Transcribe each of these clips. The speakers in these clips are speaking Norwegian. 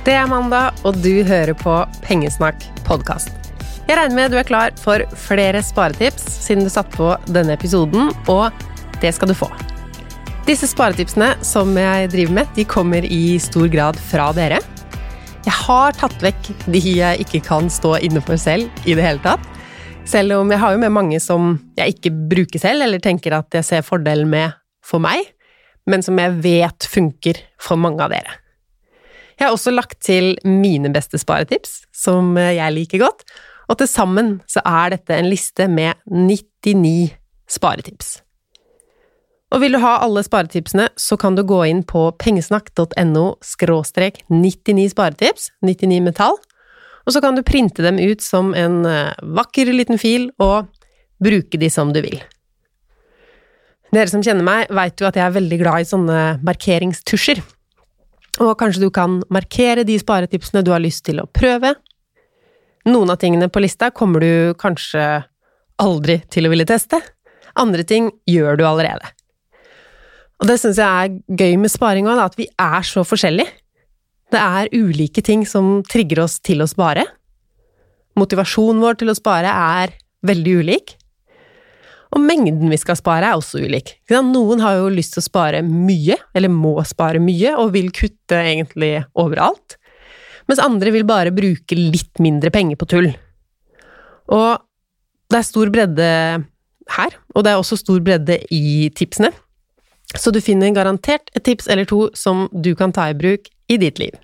Det er mandag, og du hører på Pengesnakk podkast. Jeg regner med du er klar for flere sparetips siden du satte på denne episoden, og det skal du få. Disse sparetipsene som jeg driver med, de kommer i stor grad fra dere. Jeg har tatt vekk de jeg ikke kan stå inne for selv i det hele tatt. Selv om jeg har jo med mange som jeg ikke bruker selv, eller tenker at jeg ser fordelen med for meg, men som jeg vet funker for mange av dere. Jeg har også lagt til mine beste sparetips, som jeg liker godt, og til sammen så er dette en liste med 99 sparetips. Og vil du ha alle sparetipsene, så kan du gå inn på pengesnakk.no skråstrek 99 sparetips, 99 metall, og så kan du printe dem ut som en eh, vakker liten fil og bruke de som du vil. Dere som kjenner meg, veit jo at jeg er veldig glad i sånne markeringstusjer. Og kanskje du kan markere de sparetipsene du har lyst til å prøve. Noen av tingene på lista kommer du kanskje aldri til å ville teste. Andre ting gjør du allerede. Og det syns jeg er gøy med sparing òg, at vi er så forskjellige. Det er ulike ting som trigger oss til å spare. Motivasjonen vår til å spare er veldig ulik. Og mengden vi skal spare er også ulik. Noen har jo lyst til å spare mye, eller må spare mye, og vil kutte egentlig overalt. Mens andre vil bare bruke litt mindre penger på tull. Og det er stor bredde her, og det er også stor bredde i tipsene. Så du finner garantert et tips eller to som du kan ta i bruk i ditt liv.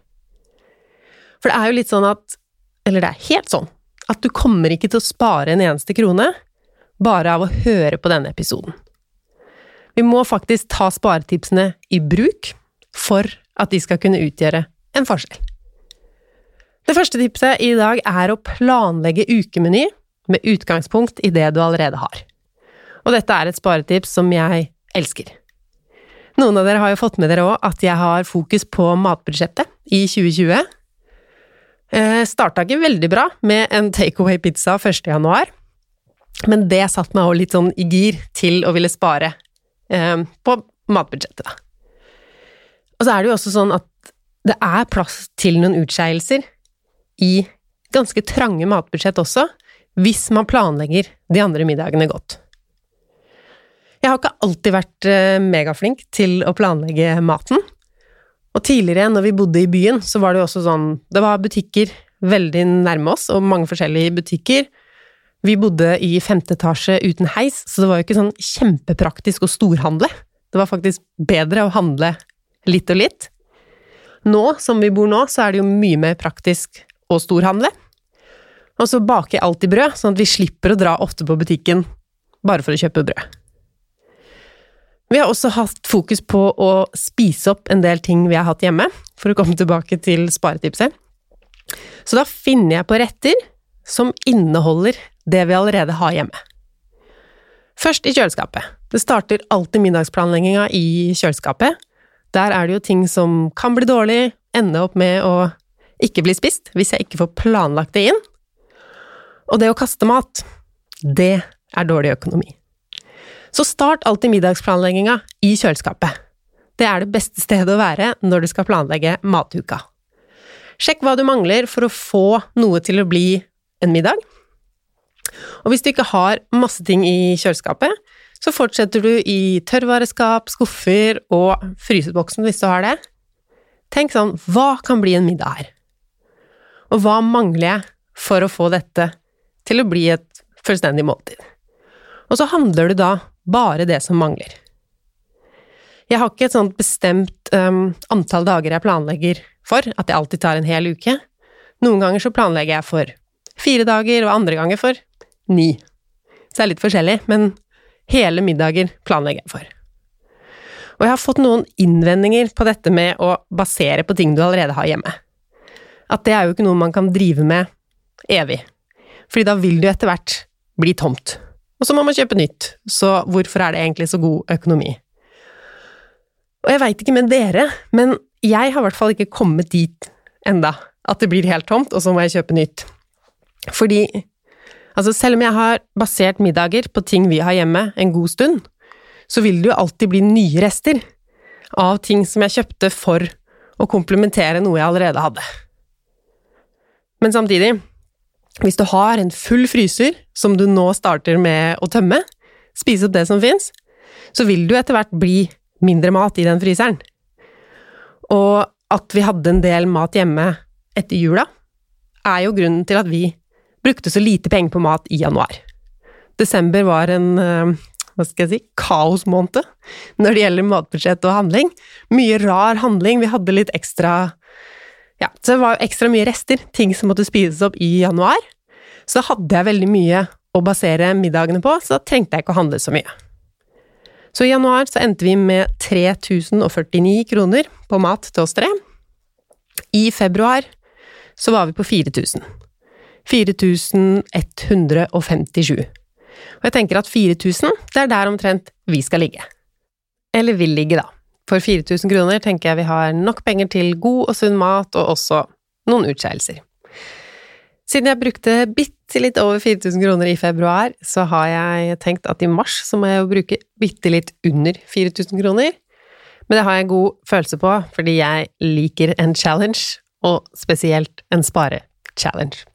For det er jo litt sånn at Eller det er helt sånn at du kommer ikke til å spare en eneste krone bare av å høre på denne episoden. Vi må faktisk ta sparetipsene i bruk for at de skal kunne utgjøre en forskjell. Det første tipset i dag er å planlegge ukemeny med utgangspunkt i det du allerede har. Og dette er et sparetips som jeg elsker. Noen av dere har jo fått med dere òg at jeg har fokus på matbudsjettet i 2020. Eh, starta ikke veldig bra med en takeaway-pizza 1. januar, men det satte meg også litt sånn i gir til å ville spare eh, på matbudsjettet, da. Og så er det jo også sånn at det er plass til noen utskeielser i ganske trange matbudsjett også, hvis man planlegger de andre middagene godt. Jeg har ikke alltid vært eh, megaflink til å planlegge maten. Og tidligere, når vi bodde i byen, så var det jo også sånn Det var butikker veldig nærme oss, og mange forskjellige butikker. Vi bodde i femte etasje uten heis, så det var jo ikke sånn kjempepraktisk å storhandle. Det var faktisk bedre å handle litt og litt. Nå, som vi bor nå, så er det jo mye mer praktisk å storhandle. Og så baker jeg alltid brød, sånn at vi slipper å dra ofte på butikken bare for å kjøpe brød. Vi har også hatt fokus på å spise opp en del ting vi har hatt hjemme, for å komme tilbake til sparetipset. Så da finner jeg på retter som inneholder det vi allerede har hjemme. Først i kjøleskapet. Det starter alltid middagsplanlegginga i kjøleskapet. Der er det jo ting som kan bli dårlig, ende opp med å ikke bli spist hvis jeg ikke får planlagt det inn. Og det å kaste mat, det er dårlig økonomi. Så start alltid middagsplanlegginga i kjøleskapet. Det er det beste stedet å være når du skal planlegge matuka. Sjekk hva du mangler for å få noe til å bli en middag. Og hvis du ikke har masse ting i kjøleskapet, så fortsetter du i tørrvareskap, skuffer og fryseboksen hvis du har det. Tenk sånn, hva kan bli en middag her? Og hva mangler jeg for å få dette til å bli et fullstendig måltid? Og så handler du da bare det som mangler. Jeg har ikke et sånt bestemt um, antall dager jeg planlegger for, at jeg alltid tar en hel uke. Noen ganger så planlegger jeg for fire dager, og andre ganger for ni. Så det er litt forskjellig, men hele middager planlegger jeg for. Og jeg har fått noen innvendinger på dette med å basere på ting du allerede har hjemme. At det er jo ikke noe man kan drive med evig, fordi da vil det jo etter hvert bli tomt. Og så må man kjøpe nytt, så hvorfor er det egentlig så god økonomi? Og jeg veit ikke med dere, men jeg har i hvert fall ikke kommet dit enda, at det blir helt tomt, og så må jeg kjøpe nytt. Fordi altså selv om jeg har basert middager på ting vi har hjemme en god stund, så vil det jo alltid bli nye rester av ting som jeg kjøpte for å komplementere noe jeg allerede hadde. Men samtidig, hvis du har en full fryser som du nå starter med å tømme, spise opp det som fins, så vil du etter hvert bli mindre mat i den fryseren. Og at vi hadde en del mat hjemme etter jula, er jo grunnen til at vi brukte så lite penger på mat i januar. Desember var en eh, hva skal jeg si, kaosmåned når det gjelder matbudsjett og handling. Mye rar handling. Vi hadde litt ekstra Ja, så det var ekstra mye rester, ting som måtte spises opp i januar. Så hadde jeg veldig mye å basere middagene på, så da trengte jeg ikke å handle så mye. Så i januar så endte vi med 3049 kroner på mat til oss tre. I februar så var vi på 4000. 4157. Og jeg tenker at 4000, det er der omtrent vi skal ligge. Eller vil ligge, da. For 4000 kroner tenker jeg vi har nok penger til god og sunn mat, og også noen utskeielser. Siden jeg brukte bitte litt over 4000 kroner i februar, så har jeg tenkt at i mars så må jeg jo bruke bitte litt under 4000 kroner. Men det har jeg god følelse på, fordi jeg liker en challenge, og spesielt en spare-challenge.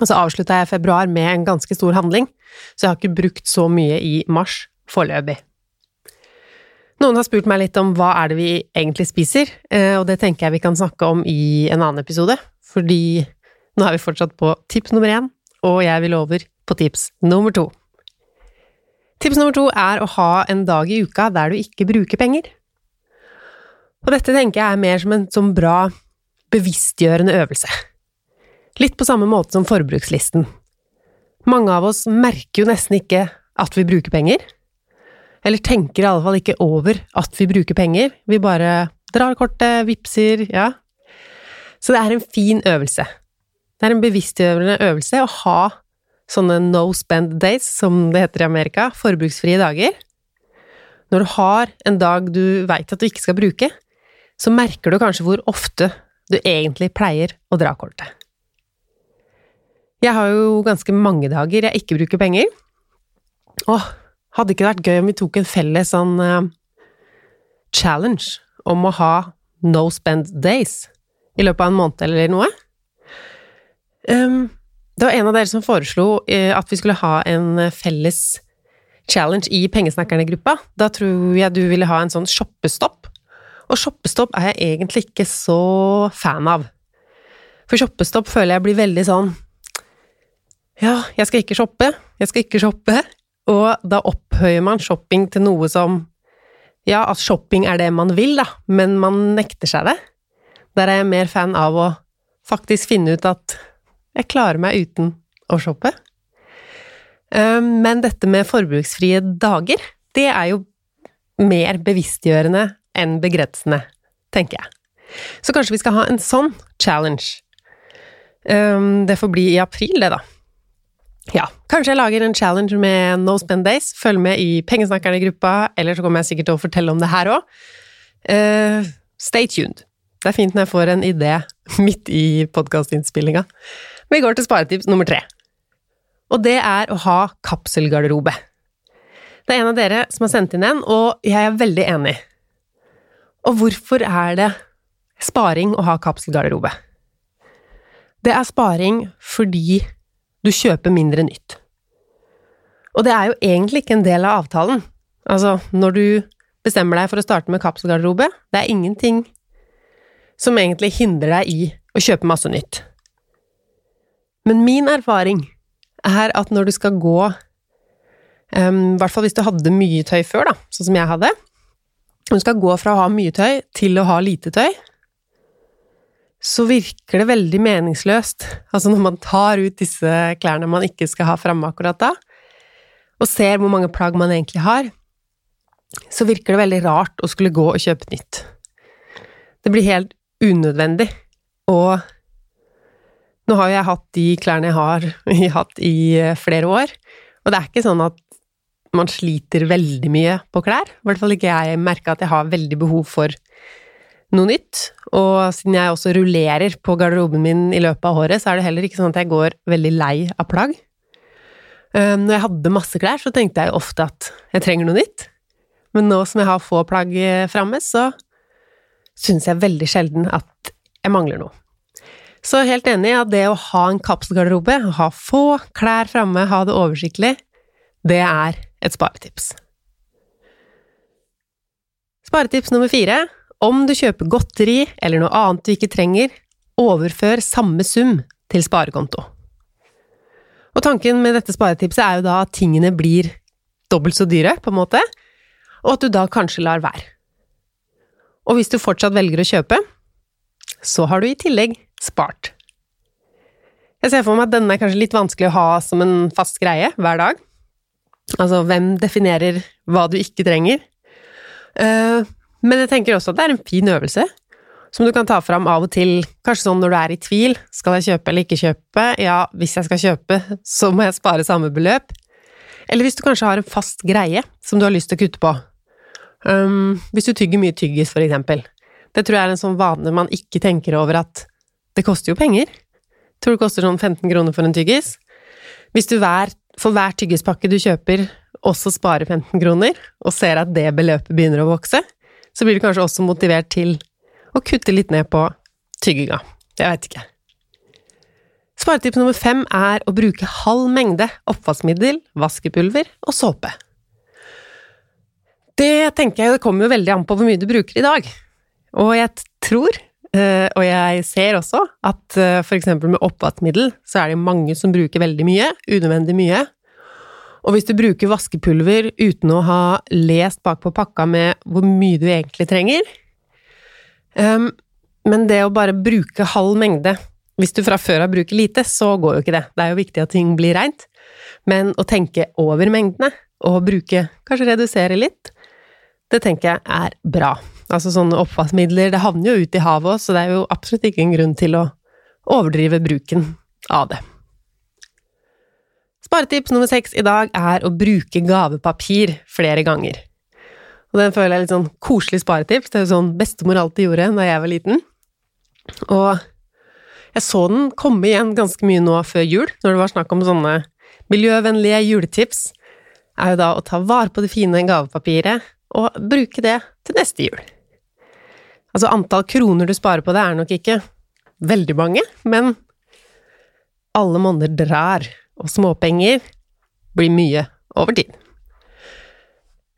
Og så avslutta jeg februar med en ganske stor handling, så jeg har ikke brukt så mye i mars foreløpig. Noen har spurt meg litt om hva er det vi egentlig spiser, eh, og det tenker jeg vi kan snakke om i en annen episode, fordi nå er vi fortsatt på tips nummer én, og jeg vil over på tips nummer to. Tips nummer to er å ha en dag i uka der du ikke bruker penger. Og dette tenker jeg er mer som en sånn bra bevisstgjørende øvelse. Litt på samme måte som forbrukslisten. Mange av oss merker jo nesten ikke at vi bruker penger. Eller tenker i alle fall ikke over at vi bruker penger, vi bare drar kortet, vipser, ja. Så det er en fin øvelse. Det er en bevisstgjørende øvelse å ha sånne no spend days, som det heter i Amerika, forbruksfrie dager. Når du har en dag du veit at du ikke skal bruke, så merker du kanskje hvor ofte du egentlig pleier å dra kortet. Jeg har jo ganske mange dager jeg ikke bruker penger. Åh, hadde ikke det vært gøy om vi tok en felles sånn uh, challenge om å ha no spend days i løpet av en måned eller noe? Um, det var en av dere som foreslo uh, at vi skulle ha en felles challenge i Pengesnakkerne-gruppa. Da tror jeg du ville ha en sånn shoppestopp. Og shoppestopp er jeg egentlig ikke så fan av. For shoppestopp føler jeg blir veldig sånn Ja, jeg skal ikke shoppe, jeg skal ikke shoppe. Og da opphøyer man shopping til noe som Ja, at shopping er det man vil, da, men man nekter seg det. Der er jeg mer fan av å faktisk finne ut at jeg klarer meg uten å shoppe. Ehm, men dette med forbruksfrie dager, det er jo mer bevisstgjørende enn begrensende, tenker jeg. Så kanskje vi skal ha en sånn challenge. Ehm, det får bli i april, det, da. Ja, kanskje jeg lager en challenge med No Spend Days. Følg med i Pengesnakkerne-gruppa, eller så kommer jeg sikkert til å fortelle om det her òg. Uh, ehm, stay tuned. Det er fint når jeg får en idé midt i podkastinnspillinga. Vi går til sparetips nummer tre. Og det er å ha kapselgarderobe. Det er en av dere som har sendt inn en, og jeg er veldig enig. Og hvorfor er det sparing å ha kapselgarderobe? Det er sparing fordi du kjøper mindre nytt. Og det er jo egentlig ikke en del av avtalen. Altså, når du bestemmer deg for å starte med kapselgarderobe, det er ingenting som egentlig hindrer deg i å kjøpe masse nytt. Men min erfaring er at når du skal gå um, I hvert fall hvis du hadde mye tøy før, da, sånn som jeg hadde Når du skal gå fra å ha mye tøy til å ha lite tøy, så virker det veldig meningsløst, altså når man tar ut disse klærne man ikke skal ha framme akkurat da, og ser hvor mange plagg man egentlig har, så virker det veldig rart å skulle gå og kjøpe nytt. Det blir helt unødvendig, og nå har jo jeg hatt de klærne jeg har hatt i eh, flere år, og det er ikke sånn at man sliter veldig mye på klær. I hvert fall ikke jeg merker at jeg har veldig behov for noe nytt. Og siden jeg også rullerer på garderoben min i løpet av året, så er det heller ikke sånn at jeg går veldig lei av plagg. Eh, når jeg hadde masse klær, så tenkte jeg ofte at jeg trenger noe nytt. Men nå som jeg har få plagg eh, framme, så syns jeg veldig sjelden at jeg mangler noe. Så helt enig i at det å ha en kapselgarderobe, ha få klær framme, ha det oversiktlig, det er et sparetips. Sparetips nummer fire om du kjøper godteri eller noe annet du ikke trenger, overfør samme sum til sparekonto. Og tanken med dette sparetipset er jo da at tingene blir dobbelt så dyre, på en måte, og at du da kanskje lar være. Og hvis du fortsatt velger å kjøpe, så har du i tillegg spart. Jeg ser for meg at denne er kanskje litt vanskelig å ha som en fast greie hver dag. Altså, hvem definerer hva du ikke trenger? Men jeg tenker også at det er en fin øvelse, som du kan ta fram av og til, kanskje sånn når du er i tvil, skal jeg kjøpe eller ikke kjøpe, ja, hvis jeg skal kjøpe, så må jeg spare samme beløp, eller hvis du kanskje har en fast greie som du har lyst til å kutte på. Um, hvis du tygger mye tyggis, for eksempel. Det tror jeg er en sånn vane man ikke tenker over at det koster jo penger. Jeg tror det koster sånn 15 kroner for en tyggis. Hvis du hver, for hver tyggispakke du kjøper, også sparer 15 kroner, og ser at det beløpet begynner å vokse, så blir du kanskje også motivert til å kutte litt ned på tygginga. Jeg veit ikke. Sparetips nummer fem er å bruke halv mengde oppvaskmiddel, vaskepulver og såpe. Det tenker jeg det kommer jo veldig an på hvor mye du bruker i dag. Og jeg tror, eh, og jeg ser også, at eh, for eksempel med oppvaskmiddel så er det mange som bruker veldig mye, unødvendig mye, og hvis du bruker vaskepulver uten å ha lest bak på pakka med hvor mye du egentlig trenger um, Men det å bare bruke halv mengde Hvis du fra før av bruker lite, så går jo ikke det. Det er jo viktig at ting blir reint. Men å tenke over mengdene, og bruke Kanskje redusere litt, det tenker jeg er bra. Altså sånne oppvaskmidler, det havner jo ut i havet òg, så det er jo absolutt ikke en grunn til å overdrive bruken av det. Sparetips nummer seks i dag er å bruke gavepapir flere ganger. Og den føler jeg er litt sånn koselig sparetips, det er jo sånn bestemor alltid gjorde da jeg var liten. Og jeg så den komme igjen ganske mye nå før jul, når det var snakk om sånne miljøvennlige juletips, er jo da å ta vare på det fine gavepapiret og bruke det til neste jul. Altså, antall kroner du sparer på det, er nok ikke veldig mange, men alle monner drar og småpenger blir mye over tid.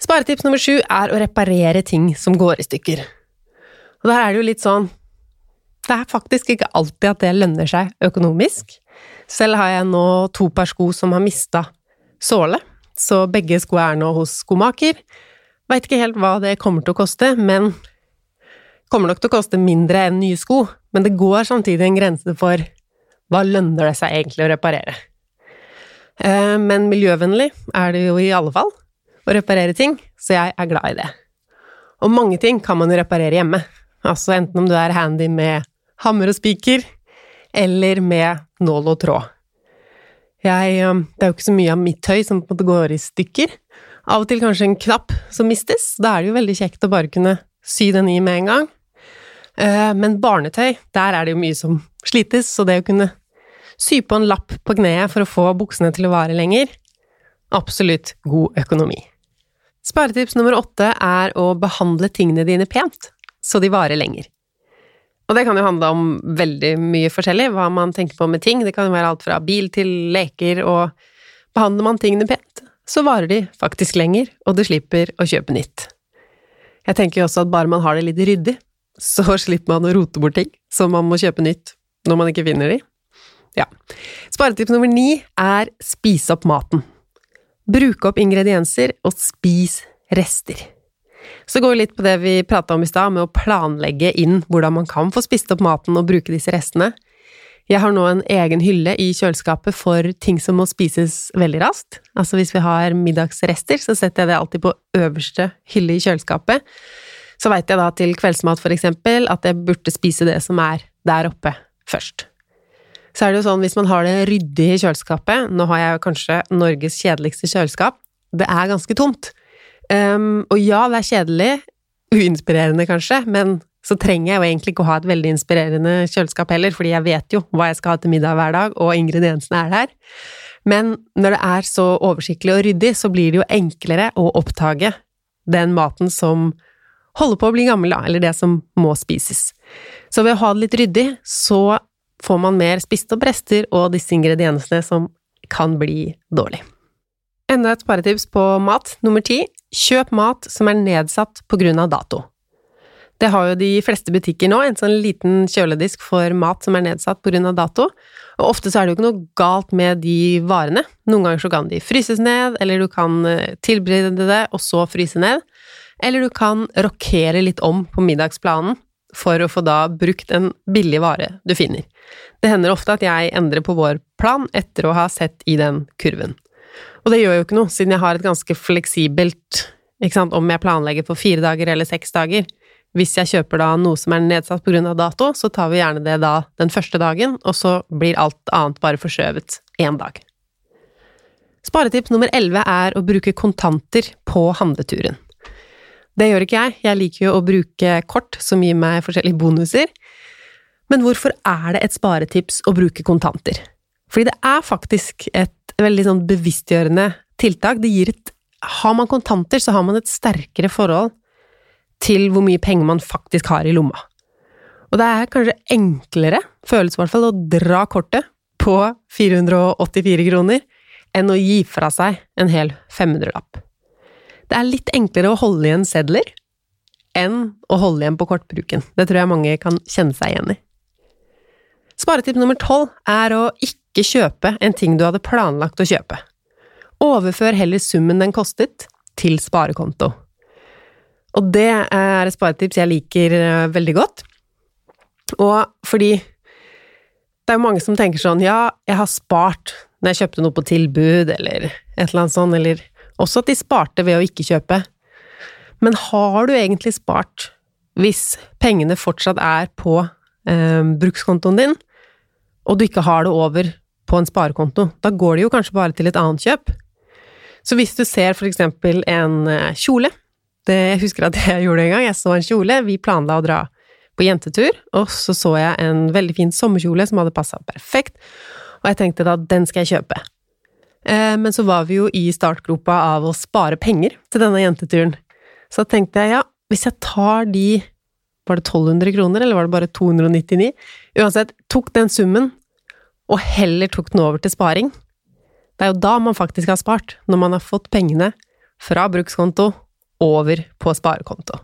Sparetips nummer sju er å reparere ting som går i stykker. Og der er det jo litt sånn Det er faktisk ikke alltid at det lønner seg økonomisk. Selv har jeg nå to par sko som har mista såle, så begge sko er nå hos skomaker. Veit ikke helt hva det kommer til å koste, men kommer nok til å koste mindre enn nye sko, men det går samtidig en grense for hva lønner det seg egentlig å reparere. Eh, men miljøvennlig er det jo i alle fall å reparere ting, så jeg er glad i det. Og mange ting kan man jo reparere hjemme, altså enten om du er handy med hammer og spiker, eller med nål og tråd. Jeg, eh, det er jo ikke så mye av mitt tøy som på en måte går i stykker. Av og til kanskje en knapp som mistes, da er det jo veldig kjekt å bare kunne sy den i med en gang. Eh, men barnetøy, der er det jo mye som slites, så det å kunne Sy på en lapp på kneet for å få buksene til å vare lenger. Absolutt god økonomi. Sparetips nummer åtte er å behandle tingene dine pent, så de varer lenger. Og det kan jo handle om veldig mye forskjellig, hva man tenker på med ting. Det kan være alt fra bil til leker, og behandler man tingene pent, så varer de faktisk lenger, og du slipper å kjøpe nytt. Jeg tenker jo også at bare man har det litt ryddig, så slipper man å rote bort ting som man må kjøpe nytt når man ikke finner de. Ja. Sparetips nummer ni er spise opp maten. Bruke opp ingredienser og spis rester. Så går vi litt på det vi prata om i stad, med å planlegge inn hvordan man kan få spist opp maten og bruke disse restene. Jeg har nå en egen hylle i kjøleskapet for ting som må spises veldig raskt. Altså hvis vi har middagsrester, så setter jeg det alltid på øverste hylle i kjøleskapet. Så veit jeg da til kveldsmat for eksempel at jeg burde spise det som er der oppe, først så er det jo sånn hvis man har det ryddig i kjøleskapet Nå har jeg kanskje Norges kjedeligste kjøleskap. Det er ganske tomt. Um, og ja, det er kjedelig, uinspirerende kanskje, men så trenger jeg jo egentlig ikke å ha et veldig inspirerende kjøleskap heller, fordi jeg vet jo hva jeg skal ha til middag hver dag, og ingrediensene er der. Men når det er så oversiktlig og ryddig, så blir det jo enklere å oppdage den maten som holder på å bli gammel, da, eller det som må spises. Så ved å ha det litt ryddig, så får man mer spist opp rester og disse ingrediensene som kan bli dårlig. Enda et sparetips på mat. Nummer ti kjøp mat som er nedsatt på grunn av dato. Det har jo de fleste butikker nå, en sånn liten kjøledisk for mat som er nedsatt på grunn av dato. Og ofte så er det jo ikke noe galt med de varene. Noen ganger så kan de fryses ned, eller du kan eh, tilberede det og så fryse ned. Eller du kan rokere litt om på middagsplanen for å få da brukt en billig vare du finner. Det hender ofte at jeg endrer på vår plan etter å ha sett i den kurven. Og det gjør jo ikke noe, siden jeg har et ganske fleksibelt ikke sant, om jeg planlegger for fire dager eller seks dager. Hvis jeg kjøper da noe som er nedsatt av dato, så tar vi gjerne det da den første dagen, og så blir alt annet bare forskjøvet én dag. Sparetips nummer elleve er å bruke kontanter på handleturen. Det gjør ikke jeg, jeg liker jo å bruke kort som gir meg forskjellige bonuser. Men hvorfor er det et sparetips å bruke kontanter? Fordi det er faktisk et veldig sånn bevisstgjørende tiltak. Det gir et Har man kontanter, så har man et sterkere forhold til hvor mye penger man faktisk har i lomma. Og det er kanskje enklere, føles i hvert fall, å dra kortet på 484 kroner enn å gi fra seg en hel 500-lapp. Det er litt enklere å holde igjen sedler enn å holde igjen på kortbruken. Det tror jeg mange kan kjenne seg igjen i. Sparetipp nummer tolv er å ikke kjøpe en ting du hadde planlagt å kjøpe. Overfør heller summen den kostet, til sparekonto. Og det er et sparetips jeg liker eh, veldig godt. Og fordi det er jo mange som tenker sånn ja, jeg har spart når jeg kjøpte noe på tilbud, eller et eller annet sånt, eller også at de sparte ved å ikke kjøpe. Men har du egentlig spart hvis pengene fortsatt er på eh, brukskontoen din, og du ikke har det over på en sparekonto. Da går det jo kanskje bare til et annet kjøp. Så hvis du ser for eksempel en eh, kjole det, Jeg husker at jeg gjorde det en gang. Jeg så en kjole, vi planla å dra på jentetur, og så så jeg en veldig fin sommerkjole som hadde passa perfekt, og jeg tenkte da den skal jeg kjøpe. Eh, men så var vi jo i startgropa av å spare penger til denne jenteturen. Så tenkte jeg ja, hvis jeg tar de var det 1200 kroner, eller var det bare 299? Uansett, tok den summen, og heller tok den over til sparing. Det er jo da man faktisk har spart, når man har fått pengene fra brukskonto over på sparekonto.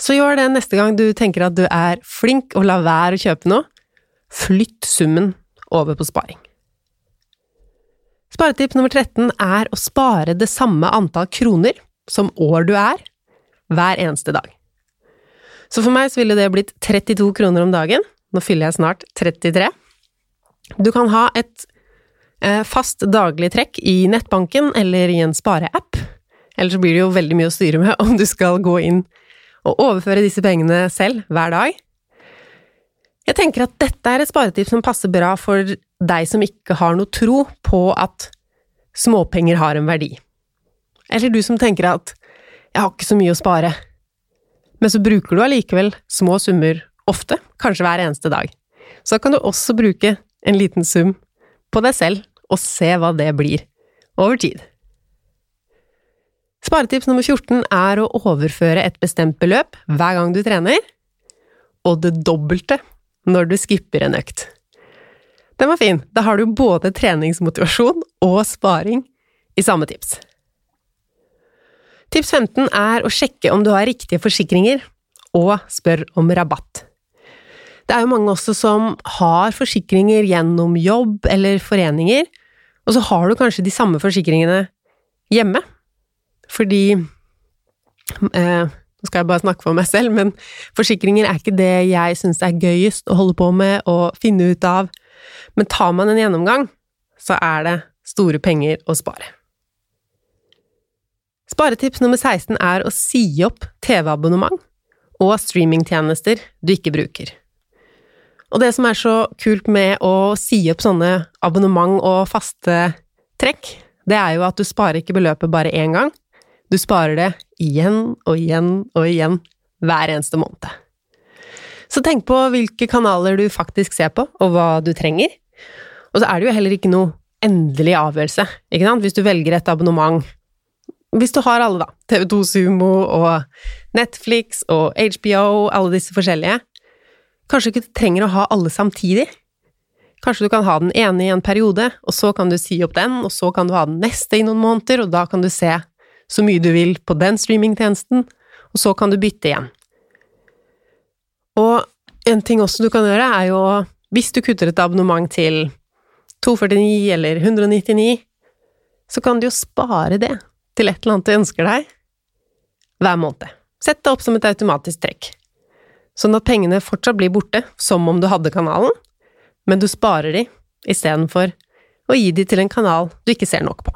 Så gjør det neste gang du tenker at du er flink og lar være å kjøpe noe. Flytt summen over på sparing. Sparetipp nummer 13 er å spare det samme antall kroner som år du er, hver eneste dag. Så for meg så ville det blitt 32 kroner om dagen. Nå fyller jeg snart 33. Du kan ha et eh, fast daglig trekk i nettbanken eller i en spareapp. Eller så blir det jo veldig mye å styre med om du skal gå inn og overføre disse pengene selv hver dag. Jeg tenker at dette er et sparetips som passer bra for deg som ikke har noe tro på at småpenger har en verdi. Eller du som tenker at jeg har ikke så mye å spare, men så bruker du allikevel små summer ofte, kanskje hver eneste dag. Så kan du også bruke en liten sum på deg selv, og se hva det blir over tid. Sparetips nummer 14 er å overføre et bestemt beløp hver gang du trener, og det dobbelte når du skipper en økt. Den var fin, da har du både treningsmotivasjon og sparing i samme tips. Tips 15 er å sjekke om du har riktige forsikringer, og spør om rabatt. Det er jo mange også som har forsikringer gjennom jobb eller foreninger, og så har du kanskje de samme forsikringene hjemme, fordi eh, Nå skal jeg bare snakke for meg selv, men forsikringer er ikke det jeg syns er gøyest å holde på med og finne ut av, men tar man en gjennomgang, så er det store penger å spare. Sparetips nummer 16 er å si opp TV-abonnement og streamingtjenester du ikke bruker. Og det som er så kult med å si opp sånne abonnement og faste trekk, det er jo at du sparer ikke beløpet bare én gang, du sparer det igjen og igjen og igjen hver eneste måned. Så tenk på hvilke kanaler du faktisk ser på, og hva du trenger. Og så er det jo heller ikke noe endelig avgjørelse, ikke sant, hvis du velger et abonnement hvis du har alle, da, TV2 Sumo og Netflix og HBO, alle disse forskjellige, kanskje du ikke trenger å ha alle samtidig. Kanskje du kan ha den ene i en periode, og så kan du si opp den, og så kan du ha den neste i noen måneder, og da kan du se så mye du vil på den streamingtjenesten, og så kan du bytte igjen. Og en ting også du kan gjøre, er jo hvis du kutter et abonnement til 249 eller 199, så kan du jo spare det til et eller annet du ønsker deg, hver måned. Sett det opp som et automatisk trekk, sånn at pengene fortsatt blir borte som om du hadde kanalen, men du sparer de istedenfor å gi de til en kanal du ikke ser nok på.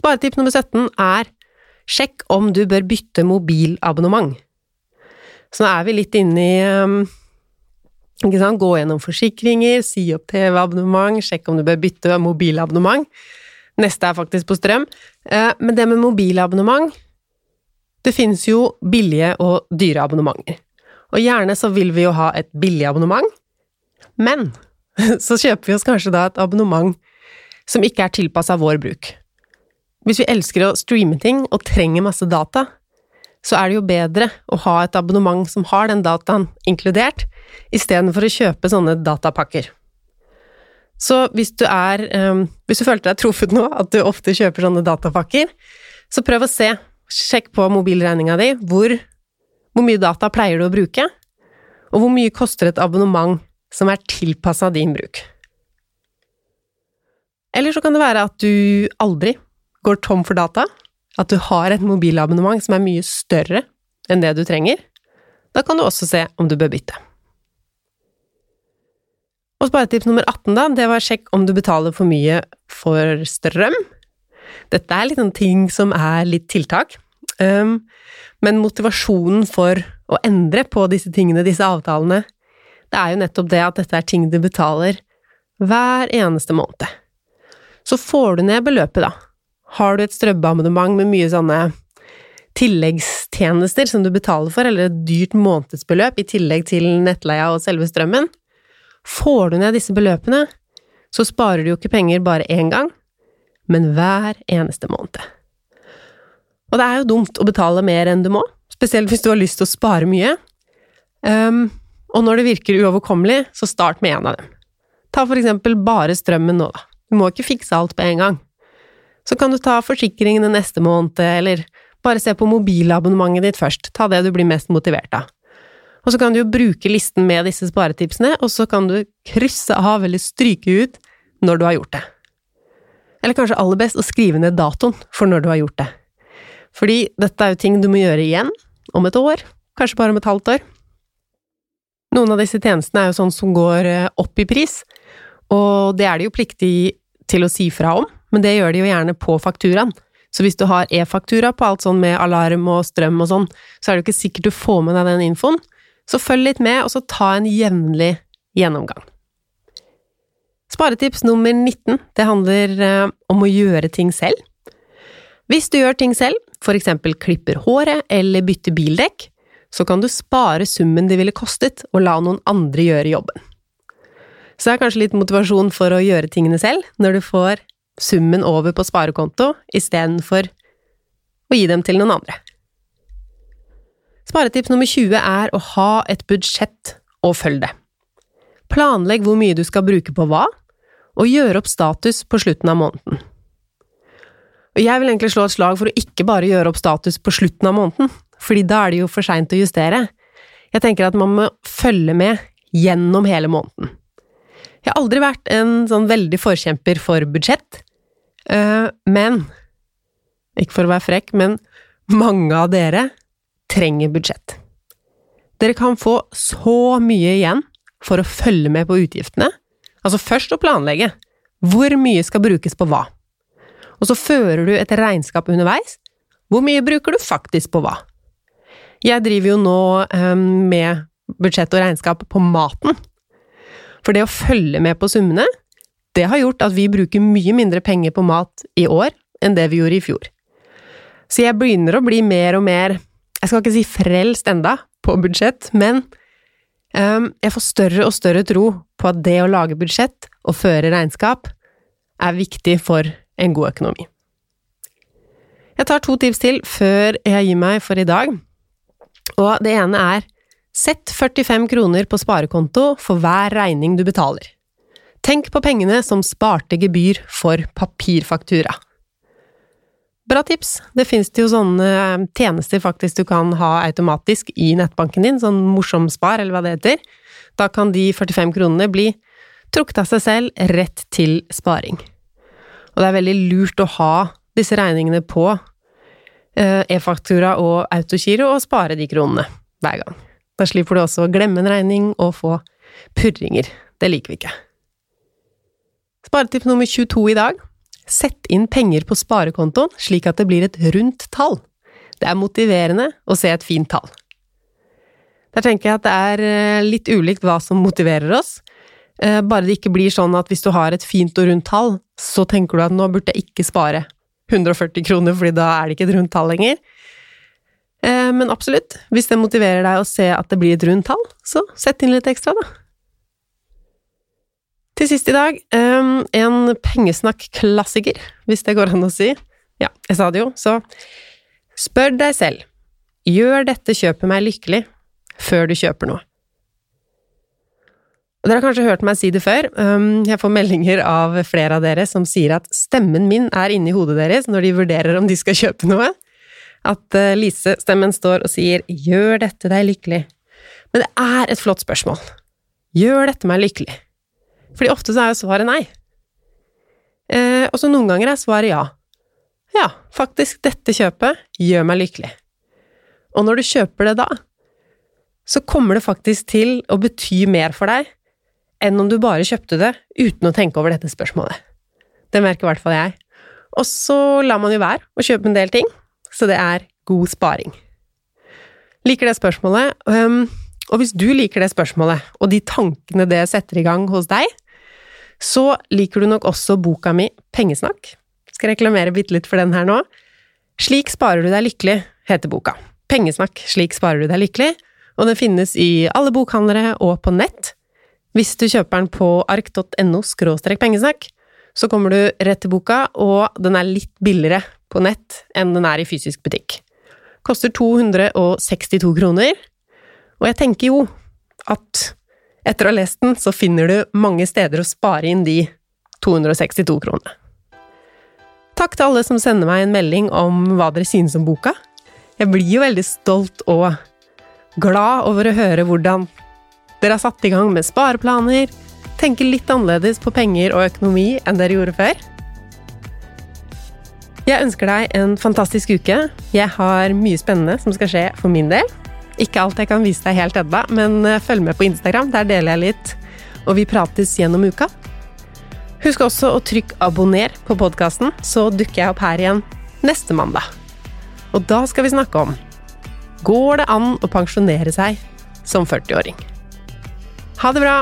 Sparetipp nummer 17 er sjekk om du bør bytte mobilabonnement. Så nå er vi litt inne i sant, gå gjennom forsikringer, si opp TV-abonnement, sjekk om du bør bytte mobilabonnement. Neste er faktisk på strøm. Eh, men det med mobilabonnement Det finnes jo billige og dyre abonnementer. Og gjerne så vil vi jo ha et billig abonnement, men så kjøper vi oss kanskje da et abonnement som ikke er tilpassa vår bruk. Hvis vi elsker å streame ting og trenger masse data, så er det jo bedre å ha et abonnement som har den dataen inkludert, istedenfor å kjøpe sånne datapakker. Så hvis du er um, Hvis du følte deg truffet nå, at du ofte kjøper sånne datapakker, så prøv å se, sjekk på mobilregninga di, hvor, hvor mye data pleier du å bruke, og hvor mye koster et abonnement som er tilpassa din bruk. Eller så kan det være at du aldri går tom for data, at du har et mobilabonnement som er mye større enn det du trenger, da kan du også se om du bør bytte. Og sparetips nummer 18, da, det var sjekk om du betaler for mye for strøm. Dette er litt sånn ting som er litt tiltak, um, men motivasjonen for å endre på disse tingene, disse avtalene, det er jo nettopp det at dette er ting du betaler hver eneste måned. Så får du ned beløpet, da, har du et strømabonnement med mye sånne tilleggstjenester som du betaler for, eller et dyrt månedsbeløp i tillegg til nettleia og selve strømmen, får du ned disse beløpene, så sparer du jo ikke penger bare én gang, men hver eneste måned. Og det er jo dumt å betale mer enn du må, spesielt hvis du har lyst til å spare mye. Um, og når det virker uoverkommelig, så start med en av dem. Ta for eksempel bare strømmen nå, da. Du må ikke fikse alt på en gang. Så kan du ta forsikringene neste måned, eller bare se på mobilabonnementet ditt først, ta det du blir mest motivert av. Og så kan du jo bruke listen med disse sparetipsene, og så kan du krysse av eller stryke ut når du har gjort det. Eller kanskje aller best å skrive ned datoen for når du har gjort det. Fordi dette er jo ting du må gjøre igjen, om et år, kanskje bare om et halvt år. Noen av disse tjenestene er jo sånn som går eh, opp i pris, og det er de jo pliktig til å si fra om, men det gjør de jo gjerne på fakturaen. Så hvis du har e-faktura på alt sånn med alarm og strøm og sånn, så er det jo ikke sikkert du får med deg den infoen. Så følg litt med, og så ta en jevnlig gjennomgang. Sparetips nummer 19, det handler eh, om å gjøre ting selv. Hvis du gjør ting selv, eksempel klipper håret eller bytter bildekk, så kan du spare summen det ville kostet å la noen andre gjøre jobben. Så det er kanskje litt motivasjon for å gjøre tingene selv, når du får summen over på sparekonto istedenfor å gi dem til noen andre. Sparetips nummer 20 er å ha et budsjett og følg det. Planlegg hvor mye du skal bruke på hva, og gjør opp status på slutten av måneden. Og jeg vil egentlig slå et slag for å ikke bare gjøre opp status på slutten av måneden, fordi da er det jo for seint å justere. Jeg tenker at man må følge med gjennom hele måneden. Jeg har aldri vært en sånn veldig forkjemper for budsjett, eh, men Ikke for å være frekk, men mange av dere trenger budsjett. Dere kan få så mye igjen for å følge med på utgiftene. Altså først å planlegge. Hvor mye skal brukes på hva? Og så fører du et regnskap underveis. Hvor mye bruker du faktisk på hva? Jeg driver jo nå um, med budsjett og regnskap på maten. For det å følge med på summene, det har gjort at vi bruker mye mindre penger på mat i år enn det vi gjorde i fjor. Så jeg begynner å bli mer og mer, jeg skal ikke si frelst enda, på budsjett, men um, jeg får større og større tro på at det å lage budsjett og føre regnskap er viktig for en god økonomi. Jeg tar to tips til før jeg gir meg for i dag, og det ene er Sett 45 kroner på sparekonto for hver regning du betaler. Tenk på pengene som sparte gebyr for papirfaktura. Bra tips! Det finnes jo sånne eh, tjenester faktisk du kan ha automatisk i nettbanken din, sånn morsomspar eller hva det heter. Da kan de 45 kronene bli trukket av seg selv rett til sparing. Og det er veldig lurt å ha disse regningene på eh, e-faktura og autogiro og spare de kronene hver gang. Da slipper du også å glemme en regning og få purringer. Det liker vi ikke. Sparetips nummer 22 i dag. Sett inn penger på sparekontoen slik at det blir et rundt tall. Det er motiverende å se et fint tall. Der tenker jeg at det er eh, litt ulikt hva som motiverer oss. Eh, bare det ikke blir sånn at hvis du har et fint og rundt tall, så tenker du at nå burde jeg ikke spare 140 kroner, fordi da er det ikke et rundt tall lenger. Eh, men absolutt, hvis det motiverer deg å se at det blir et rundt tall, så sett inn litt ekstra, da. Til sist i dag, ehm, en pengesnakk-klassiker, hvis det går an å si. Ja, jeg sa det jo, så spør deg selv, gjør dette kjøpet meg lykkelig, før du kjøper noe? Dere har kanskje hørt meg si det før, ehm, jeg får meldinger av flere av dere som sier at stemmen min er inni hodet deres når de vurderer om de skal kjøpe noe. At eh, Lise-stemmen står og sier 'gjør dette deg lykkelig'? Men det er et flott spørsmål. Gjør dette meg lykkelig? Fordi ofte så er jo svaret nei. Eh, og så noen ganger er svaret ja. Ja, faktisk, dette kjøpet gjør meg lykkelig. Og når du kjøper det da, så kommer det faktisk til å bety mer for deg enn om du bare kjøpte det uten å tenke over dette spørsmålet. Det merker i hvert fall jeg. Og så lar man jo være å kjøpe en del ting, så det er god sparing. Liker det spørsmålet, um, og hvis du liker det spørsmålet, og de tankene det setter i gang hos deg, så liker du nok også boka mi Pengesnakk. Skal reklamere bitte litt for den her nå. Slik sparer du deg lykkelig, heter boka. Pengesnakk, slik sparer du deg lykkelig, og den finnes i alle bokhandlere og på nett. Hvis du kjøper den på ark.no pengesnakk, så kommer du rett til boka, og den er litt billigere på nett enn den er i fysisk butikk. Koster 262 kroner, og jeg tenker jo at etter å ha lest den, så finner du mange steder å spare inn de 262 kronene. Takk til alle som sender meg en melding om hva dere synes om boka. Jeg blir jo veldig stolt og glad over å høre hvordan dere har satt i gang med spareplaner, tenker litt annerledes på penger og økonomi enn dere gjorde før. Jeg ønsker deg en fantastisk uke. Jeg har mye spennende som skal skje for min del. Ikke alt jeg kan vise deg helt ennå, men eh, følg med på Instagram. Der deler jeg litt, og vi prates gjennom uka. Husk også å trykke 'abonner' på podkasten, så dukker jeg opp her igjen neste mandag. Og da skal vi snakke om Går det an å pensjonere seg som 40-åring? Ha det bra!